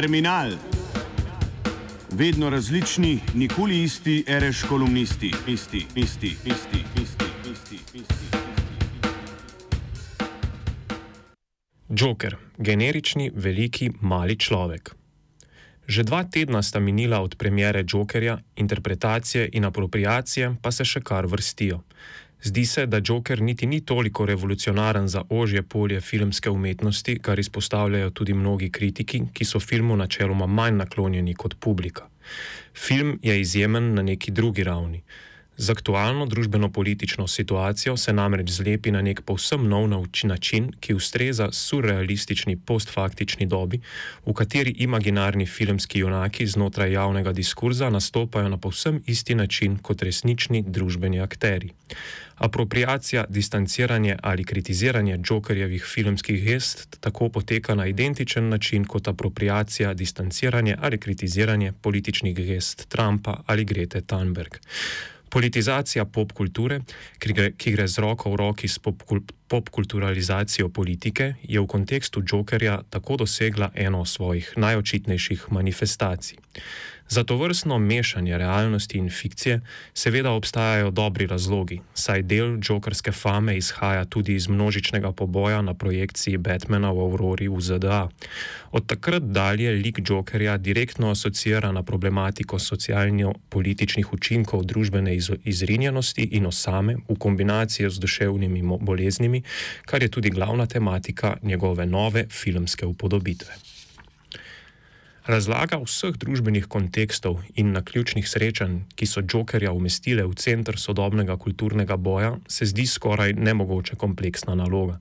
Terminal. Vedno različni, nikoli isti, reš kolumnisti, isti, isti, isti, isti, isti, isti. Joker, generični, veliki, mali človek. Že dva tedna sta minila od premjere Jokerja, interpretacije in apropriacije pa se še kar vrstijo. Zdi se, da Joker niti ni toliko revolucionaren za ožje polje filmske umetnosti, kar izpostavljajo tudi mnogi kritiki, ki so filmu načeloma manj naklonjeni kot publika. Film je izjemen na neki drugi ravni. Z aktualno družbeno-politično situacijo se namreč zlepi na nek povsem nov način, ki ustreza surrealistični postfaktični dobi, v kateri imaginarni filmski junaki znotraj javnega diskurza nastopajo na povsem isti način kot resnični družbeni akteri. Apropriacija, distanciranje ali kritiziranje Jokerjevih filmskih gest tako poteka na identičen način kot apropriacija, distanciranje ali kritiziranje političnih gest Trumpa ali Grete Thunberg. Politizacija popkulture, ki, ki gre z roko v roki s popkulturalizacijo pop politike, je v kontekstu Jokerja tako dosegla eno svojih najočitnejših manifestacij. Za to vrstno mešanje realnosti in fikcije seveda obstajajo dobri razlogi, saj del jokerske fame izhaja tudi iz množičnega poboja na projekciji Batmana v Aurori v ZDA. Od takrat dalje lik Jokerja direktno asocira na problematiko socialno-političnih učinkov družbene izrinjenosti in osame v kombinaciji z duševnimi boleznimi, kar je tudi glavna tematika njegove nove filmske upodobitve. Razlaga vseh družbenih kontekstov in naključnih srečanj, ki so Jokerja umestile v center sodobnega kulturnega boja, se zdi skoraj nemogoče kompleksna naloga.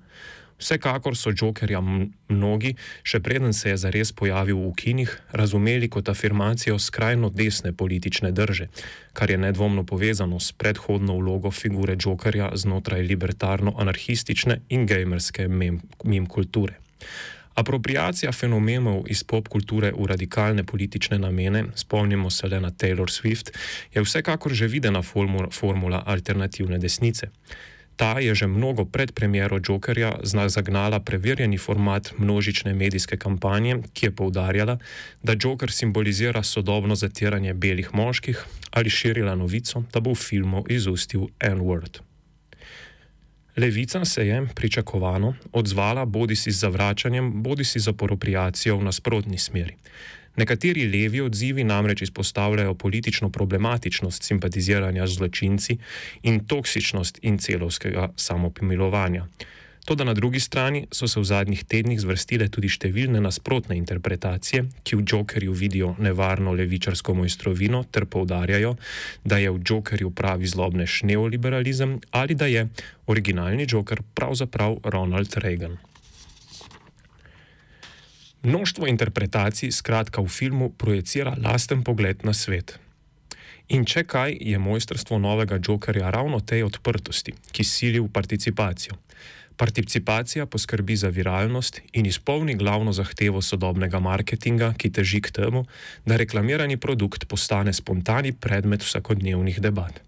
Vsekakor so Jokerja mnogi, še preden se je zares pojavil v kinih, razumeli kot afirmacijo skrajno desne politične drže, kar je nedvomno povezano s predhodno vlogo figure Jokerja znotraj libertarno-anarhistične in gamerske mem, mem kulture. Apropriacija fenomenov iz popkulture v radikalne politične namene, spomnimo se le na Taylor Swift, je vsekakor že videna formula alternativne desnice. Ta je že mnogo pred premjero Jokerja zagnala preverjeni format množične medijske kampanje, ki je poudarjala, da Joker simbolizira sodobno zatiranje belih moških ali širila novico, da bo v filmu izustil N-word. Levica se je, pričakovano, odzvala bodi si z zavračanjem, bodi si za poropriacijo v nasprotni smeri. Nekateri levi odzivi namreč izpostavljajo politično problematičnost simpatiziranja z zločinci in toksičnost in celovskega samopomilovanja. Toda na drugi strani so se v zadnjih tednih zvrstile tudi številne nasprotne interpretacije, ki v Jokerju vidijo nevarno levičarsko mojstrovino ter poudarjajo, da je v Jokerju pravi zlobnež neoliberalizem ali da je originalni Joker pravzaprav Ronald Reagan. Množstvo interpretacij skratka v filmu projicira lasten pogled na svet. In če kaj, je mojstrstvo novega Jokerja ravno tej odprtosti, ki sili v participacijo. Participacija poskrbi za viralnost in izpolni glavno zahtevo sodobnega marketinga, ki teži k temu, da reklamirani produkt postane spontani predmet vsakodnevnih debat.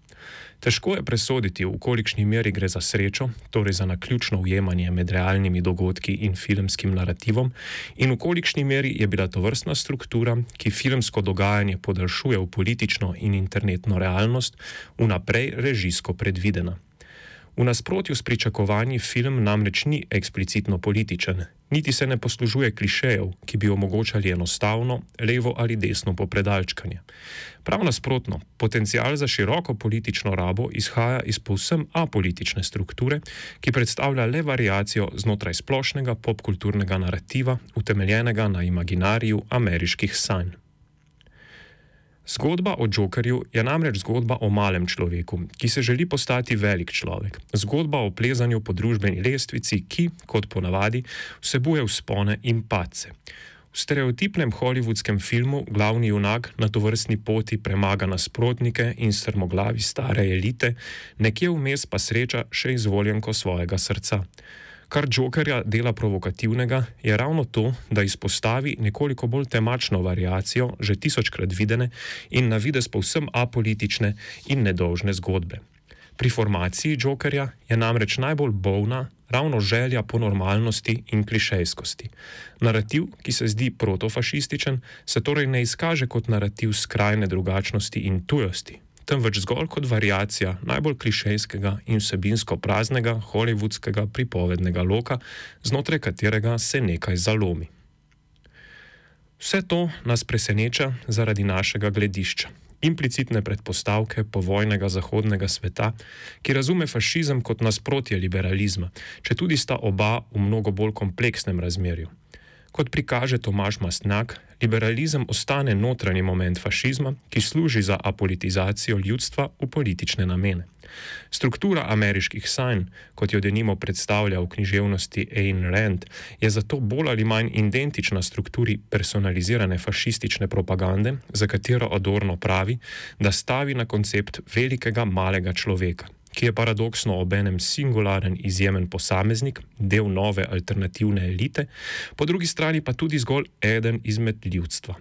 Težko je presoditi, v kolikšni meri gre za srečo, torej za naključno ujemanje med realnimi dogodki in filmskim narativom, in v kolikšni meri je bila to vrstna struktura, ki filmsko dogajanje podaljšuje v politično in internetno realnost, vnaprej režijsko predvidena. V nasprotju s pričakovanji film namreč ni eksplicitno političen, niti se ne poslužuje klišejev, ki bi omogočali enostavno, levo ali desno popredalčkanje. Prav nasprotno, potencial za široko politično rabo izhaja iz povsem apolitične strukture, ki predstavlja le variacijo znotraj splošnega popkulturnega narativa, utemeljenega na imaginariju ameriških sanj. Zgodba o Jokerju je namreč zgodba o malem človeku, ki se želi postati velik človek. Zgodba o plezanju po družbeni lestvici, ki, kot ponavadi, vsebuje vzpone in pace. V stereotipnem hollywoodskem filmu glavni junak na to vrstni poti premaga nasprotnike in strmoglavi stare elite, nekje vmes pa sreča še izvoljenko svojega srca. Kar Jokerja dela provokativnega, je ravno to, da izpostavi nekoliko bolj temačno variacijo že tisočkrat videne in na vides povsem apolitične in nedolžne zgodbe. Pri formaciji Jokerja je namreč najbolj bolna, ravno želja po normalnosti in klišejskosti. Narativ, ki se zdi protofašističen, se torej ne izkaže kot narativ skrajne drugačnosti in tujosti, temveč zgolj kot variacija najbolj klišejskega in vsebinsko praznega holivudskega pripovednega loka, znotraj katerega se nekaj zalomi. Vse to nas preseneča zaradi našega gledišča implicitne predpostavke povojnega zahodnega sveta, ki razume fašizem kot nasprotje liberalizma, če tudi sta oba v mnogo bolj kompleksnem razmerju. Kot prikaže Tomaš Mastnak, liberalizem ostane notranji moment fašizma, ki služi za apolitizacijo ljudstva v politične namene. Struktura ameriških sanj, kot jo denimo predstavlja v književnosti Ayn Rand, je zato bolj ali manj identična strukturi personalizirane fašistične propagande, za katero Adorno pravi, da stavi na koncept velikega malega človeka ki je paradoksno obenem singularen izjemen posameznik, del nove alternativne elite, po drugi strani pa tudi zgolj eden izmed ljudstva.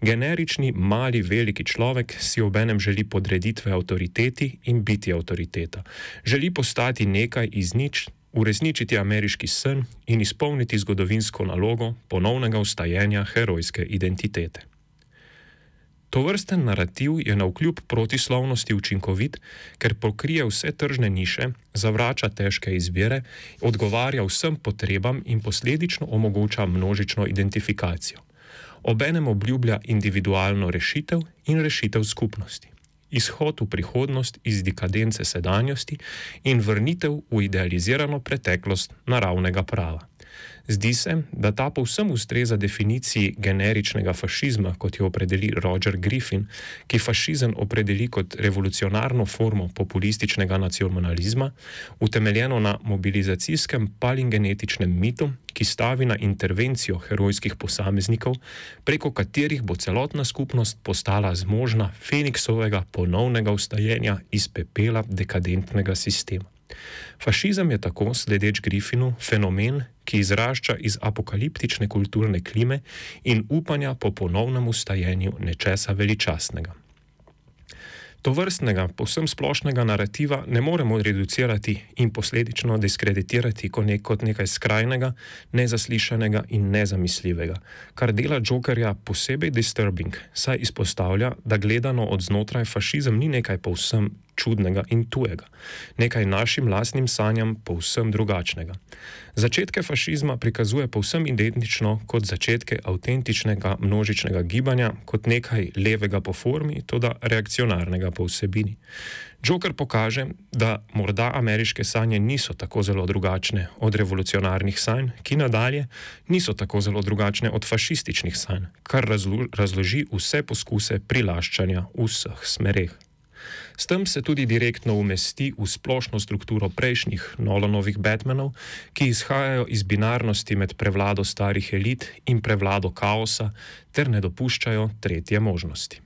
Generični, mali, veliki človek si obenem želi podreditve avtoriteti in biti avtoriteta. Želi postati nekaj iz nič, uresničiti ameriški sen in izpolniti zgodovinsko nalogo ponovnega ustajenja herojske identitete. To vrsten narativ je na vkljub protislovnosti učinkovit, ker pokrije vse tržne niše, zavrača težke izbire, odgovarja vsem potrebam in posledično omogoča množično identifikacijo. Obenem obljublja individualno rešitev in rešitev skupnosti, izhod v prihodnost iz dekadence sedanjosti in vrnitev v idealizirano preteklost naravnega prava. Zdi se, da ta povsem ustreza definiciji generičnega fašizma, kot jo opredeli Roger Griffin, ki fašizem opredeli kot revolucionarno formo populističnega nacionalizma, utemeljeno na mobilizacijskem palingenetičnem mitu, ki stavi na intervencijo herojskih posameznikov, preko katerih bo celotna skupnost postala zmožna Feniksovega ponovnega ustajenja iz pepela dekadentnega sistema. Fašizem je tako, sledeč Griffinu, fenomen, ki izrašča iz apokaliptične kulturne klime in upanja po ponovnem ustajenju nečesa veličastnega. To vrstnega, povsem splošnega narativa ne moremo reducirati in posledično diskreditirati kot, nek, kot nekaj skrajnega, nezaslišanega in nezamisljivega, kar dela Jokerja posebej disturbing, saj izpostavlja, da gledano od znotraj fašizem ni nekaj povsem čudnega in tujega, nekaj našim lastnim sanjam povsem drugačnega. Začetke fašizma prikazuje povsem identično kot začetke avtentičnega množičnega gibanja, kot nekaj levega po formi, tudi reakcionarnega po vsebini. Joker pokaže, da morda ameriške sanje niso tako zelo drugačne od revolucionarnih sanj, ki nadalje niso tako zelo drugačne od fašističnih sanj, kar razloži vse poskuse prilaščanja v vseh smereh. S tem se tudi direktno umesti v splošno strukturo prejšnjih Nolanovih Batmanov, ki izhajajo iz binarnosti med prevlado starih elit in prevlado kaosa, ter ne dopuščajo tretje možnosti.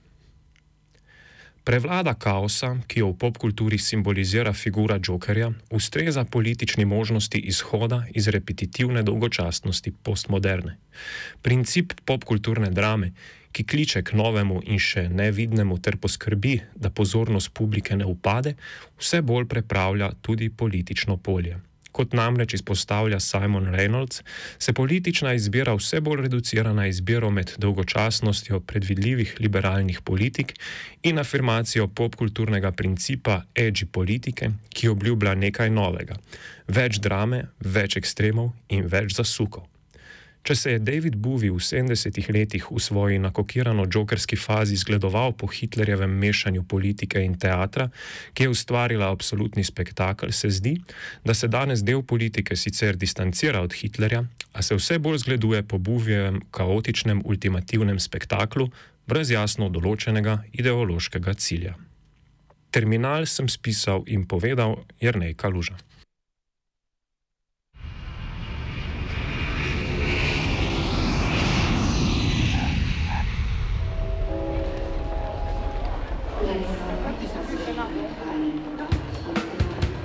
Prevlada kaosa, ki jo v popkulturi simbolizira figura Jokerja, ustreza politični možnosti izhoda iz repetitivne dolgočasnosti postmoderne. Princip popkulturne drame, ki kliče k novemu in še nevidnemu ter poskrbi, da pozornost publike ne upade, vse bolj prepravlja tudi politično polje. Kot namreč izpostavlja Simon Reynolds, se politična izbira vse bolj reducira na izbiro med dolgočasnostjo predvidljivih liberalnih politik in afirmacijo popkulturnega principa edgy politike, ki obljublja nekaj novega: več drame, več ekstremov in več zasukov. Če se je David Bowie v 70-ih letih v svoji nakokirano-džokerski fazi zgledoval po Hitlerjevem mešanju politike in teatra, ki je ustvarila absolutni spektakel, se zdi, da se danes del politike sicer distancira od Hitlerja, a se vse bolj zgleduje po Bowievem kaotičnem ultimativnem spektaklu brez jasno določenega ideološkega cilja. Terminal sem spisal in povedal Jrnej Kaluža.